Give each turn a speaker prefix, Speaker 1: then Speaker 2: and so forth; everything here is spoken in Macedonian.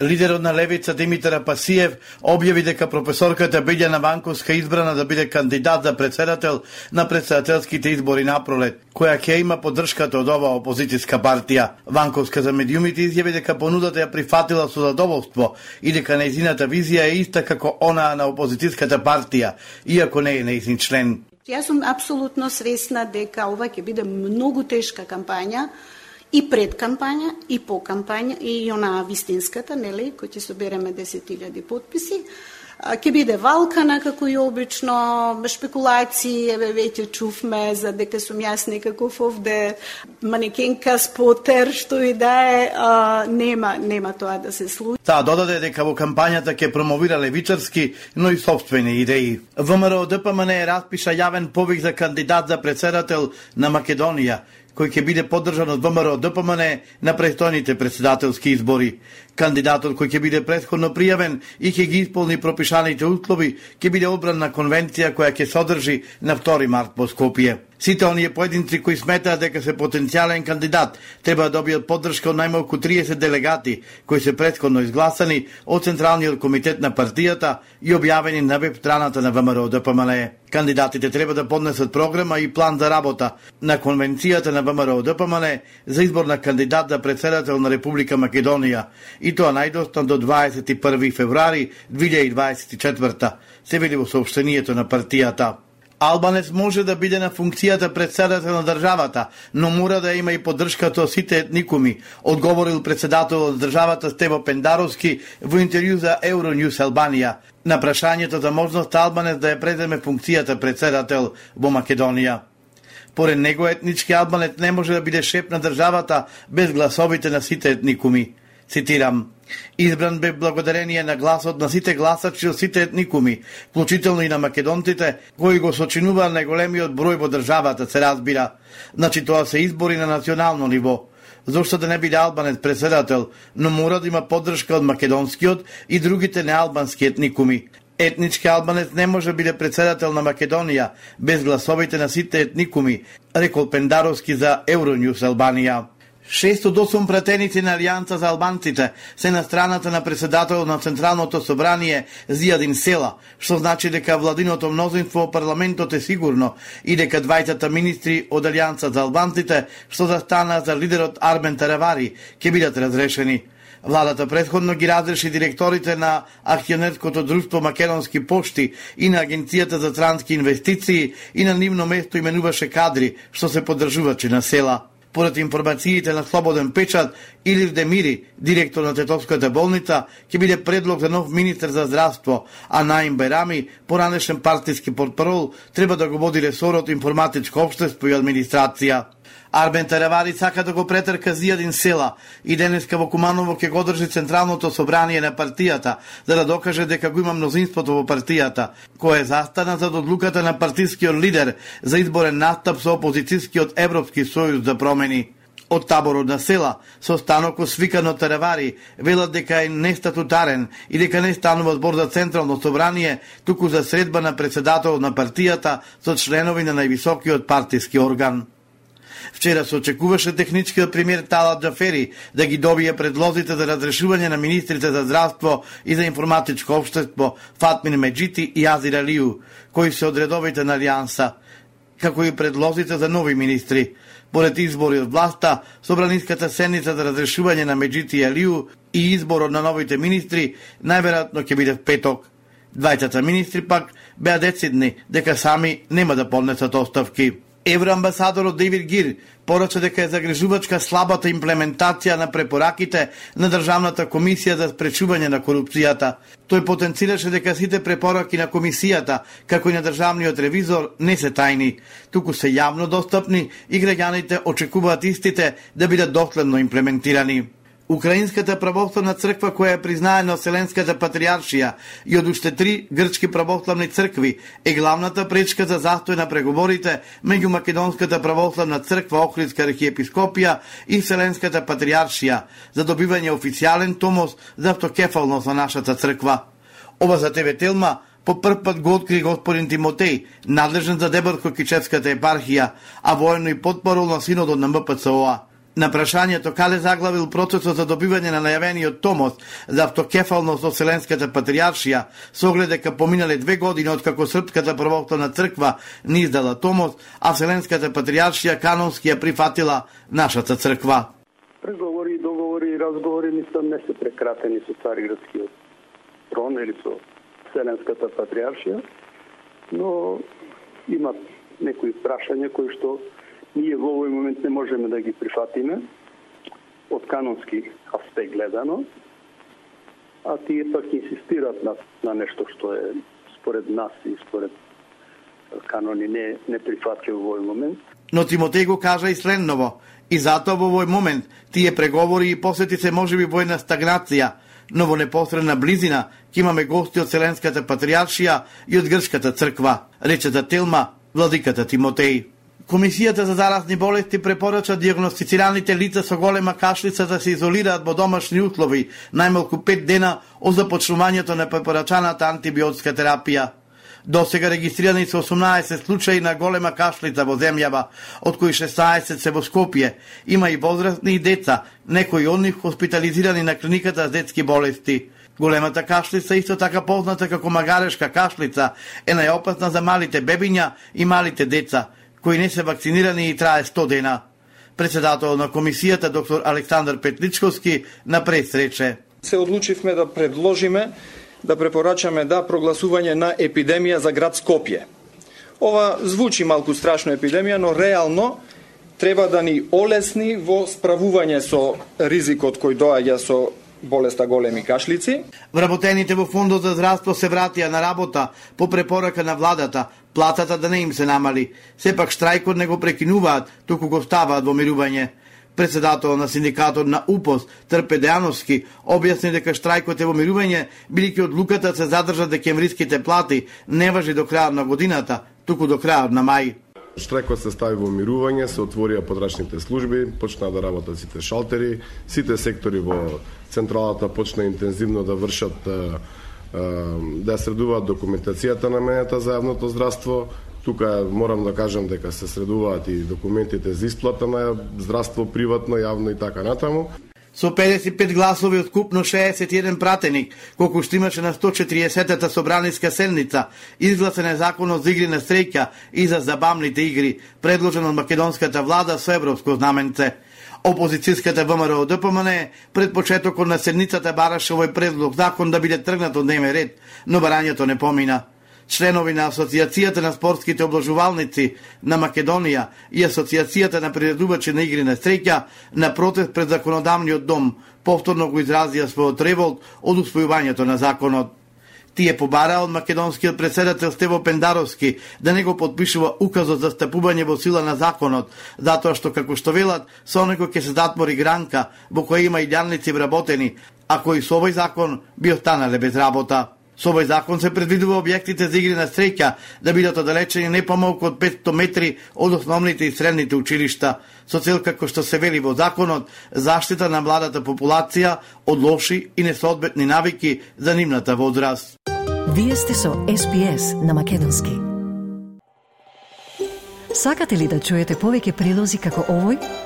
Speaker 1: Лидерот на Левица Димитар Пасиев објави дека професорката Билјана Ванковска избрана да биде кандидат за председател на председателските избори на пролет, која ќе има поддршката од оваа опозициска партија. Ванковска за медиумите изјави дека понудата ја прифатила со задоволство и дека нејзината визија е иста како онаа на опозициската партија, иако не е нејзин член.
Speaker 2: Јас сум апсолутно свесна дека ова ќе биде многу тешка кампања, и пред кампања, и по кампања, и она вистинската, нели, кој ќе собереме 10.000 подписи, ќе биде валкана како и обично, шпекулации, еве веќе чувме за дека сум јас некаков овде манекенка спотер, што и да е, а, нема, нема тоа да се случи.
Speaker 1: Таа додаде дека во кампањата ќе промовира левичарски, но и собствени идеи. ВМРО ДПМН распиша јавен повик за кандидат за председател на Македонија, кој ќе биде поддржан од ВМРО ДПМН на престојните председателски избори. Кандидатот кој ќе биде предходно пријавен и ќе ги исполни пропишаните услови, ќе биде одбран на конвенција која ќе содржи на 2 март во Скопје. Сите оние поединци кои сметаат дека се потенцијален кандидат треба да добијат поддршка од најмалку 30 делегати кои се предходно изгласани од Централниот комитет на партијата и објавени на веб страната на ВМРО ДПМН. Кандидатите треба да поднесат програма и план за работа на конвенцијата на ВМРО ДПМН за избор на кандидат за председател на Република Македонија и тоа најдостан до 21 февруари 2024 се вели во сообщението на партијата. Албанец може да биде на функцијата председател на државата, но мора да има и поддршката од сите етникуми, одговорил председател од државата Стево Пендаровски во интервју за Euronews Албанија на прашањето за можност Албанец да ја преземе функцијата председател во Македонија. Поред него етнички албанец не може да биде шеф на државата без гласовите на сите етникуми. Цитирам, Избран бе благодарение на гласот на сите гласачи од сите етникуми, вклучително и на македонците, кои го сочинуваат најголемиот број во државата, се разбира. Значи тоа се избори на национално ниво. Зошто да не биде албанец председател, но мора да има поддршка од македонскиот и другите неалбански етникуми. Етнички албанец не може да биде председател на Македонија без гласовите на сите етникуми, рекол Пендаровски за Euronews Албанија. Шест од осум пратеници на Алијанца за албанците се на страната на председател на Централното собрание Зијадин Села, што значи дека владиното мнозинство во парламентот е сигурно и дека двајцата министри од Алијанца за албанците што застана за лидерот Армен Таравари ќе бидат разрешени. Владата предходно ги разреши директорите на акционерското друштво Македонски пошти и на Агенцијата за трански инвестиции и на нивно место именуваше кадри што се поддржувачи на села поради информациите на Слободен печат, Илир Демири, директор на Тетовската болница, ќе биде предлог за нов министр за здравство, а Наим Берами, поранешен партиски портпарол, треба да го води ресорот информатичко обштество и администрација. Арбен Таревари сака да го претрка Зијадин села и денеска во Куманово ќе го држи Централното собрание на партијата за да докаже дека го има мнозинството во партијата, кој е застана за одлуката на партискиот лидер за изборен настап со опозицијскиот Европски сојуз за промени од таборот на села, со станок свикано Таревари, велат дека е нестатутарен и дека не станува збор за Централно собрание, туку за средба на председател на партијата со членови на највисокиот партиски орган. Вчера се очекуваше техничкиот премиер Талат Джафери да ги добие предлозите за разрешување на министрите за здравство и за информатичко обштество Фатмин Меджити и Азир Алиу, кои се одредовите на Алијанса, како и предлозите за нови министри. Поред избори од власта, Собраниската седница за разрешување на Меджити и Алиу и изборот на новите министри најверојатно ќе биде в петок. Двајцата министри пак беа децидни дека сами нема да поднесат оставки. Евроамбасадорот Дейвид Гир порача дека е загрижувачка слабата имплементација на препораките на Државната комисија за спречување на корупцијата. Тој потенцираше дека сите препораки на комисијата, како и на државниот ревизор, не се тајни, туку се јавно достапни и граѓаните очекуваат истите да бидат доследно имплементирани. Украинската православна црква која е признаена од Вселенската патриаршија и од уште три грчки православни цркви е главната пречка за застој на преговорите меѓу Македонската православна црква Охридска архиепископија и Вселенската патриаршија за добивање официјален томос за автокефалност на нашата црква. Ова за ТВ Телма по прв пат го откри господин Тимотеј, надлежен за Деборко Кичевската епархија, а воено и подпорол на синодот на МПЦОА. На прашањето каде заглавил процесот за добивање на најавениот томос за автокефалност од Вселенската патриаршија, со оглед дека поминале две години од како Српската православна црква ни издала томос, а Вселенската патриаршија канонски ја прифатила нашата црква.
Speaker 3: Преговори, договори и разговори мислам не се прекратени со Цариградскиот трон или со Вселенската патриаршија, но има некои прашања кои што ние во овој момент не можеме да ги прифатиме од канонски аспект гледано, а тие пак инсистират на, на нешто што е според нас и според канони не, не прифатливо во овој момент.
Speaker 1: Но Тимотеј го кажа и следново, и затоа во овој момент тие преговори и посети се можеби во една стагнација, но во непосредна близина ќе имаме гости од Селенската патриаршија и од Грчката црква, рече за Телма, владиката Тимотеј. Комисијата за заразни болести препорача диагностицираните лица со голема кашлица да се изолираат во домашни услови најмалку 5 дена од започнувањето на препорачаната антибиотска терапија. До сега регистрирани се 18 случаи на голема кашлица во земјава, од кои 16 се во Скопје. Има и возрастни и деца, некои од нив хоспитализирани на клиниката за детски болести. Големата кашлица, исто така позната како магарешка кашлица, е најопасна за малите бебиња и малите деца, кои не се вакцинирани и трае 100 дена. Председател на комисијата доктор Александар Петличковски на пресрече.
Speaker 4: Се одлучивме да предложиме да препорачаме да прогласување на епидемија за град Скопје. Ова звучи малку страшно епидемија, но реално треба да ни олесни во справување со ризикот кој доаѓа со болеста големи кашлици.
Speaker 1: Вработените во фондот за здравство се вратија на работа по препорака на владата, платата да не им се намали. Сепак штрајкот не го прекинуваат, туку го ставаат во мирување. Председател на синдикатот на УПОС, Трпе Дејановски, објасни дека штрајкот е во мирување, бидејќи одлуката се задржат декемвриските плати не важи до крајот на годината, туку до крајот на мај.
Speaker 5: Штрекот се стави во мирување, се отворија подрачните служби, почнаа да работат сите шалтери, сите сектори во централата почна интензивно да вршат да средуваат документацијата на мената за јавното здравство. Тука морам да кажам дека се средуваат и документите за исплата на здравство приватно, јавно и така натаму.
Speaker 1: Со 55 гласови од купно 61 пратеник, колку што имаше на 140-та собраниска седница, изгласен е законот за игри на стреќа и за забавните игри, предложен од македонската влада со европско знаменце. Опозицијската ВМРО ДПМН пред почетокот на седницата бараше овој предлог закон да биде тргнат од дневен ред, но барањето не помина. Членови на Асоцијацијата на спортските обложувалници на Македонија и Асоцијацијата на приредувачи на игри на среќа на протест пред законодавниот дом повторно го изразија својот револт од усвојувањето на законот. Тие побараа од македонскиот председател Стево Пендаровски да не го подпишува указот за стапување во сила на законот, затоа што како што велат, со некој ќе се затвори гранка во која има и дјалници вработени, а кои со овој закон би останале без работа. Со овој закон се предвидува објектите за игри на среќа да бидат оддалечени не помалку од 500 метри од основните и средните училишта, со цел како што се вели во законот, заштита на младата популација од лоши и несоодветни навики за нивната возраст.
Speaker 6: Вие сте со SPS на Македонски. Сакате ли да чуете повеќе прилози како овој?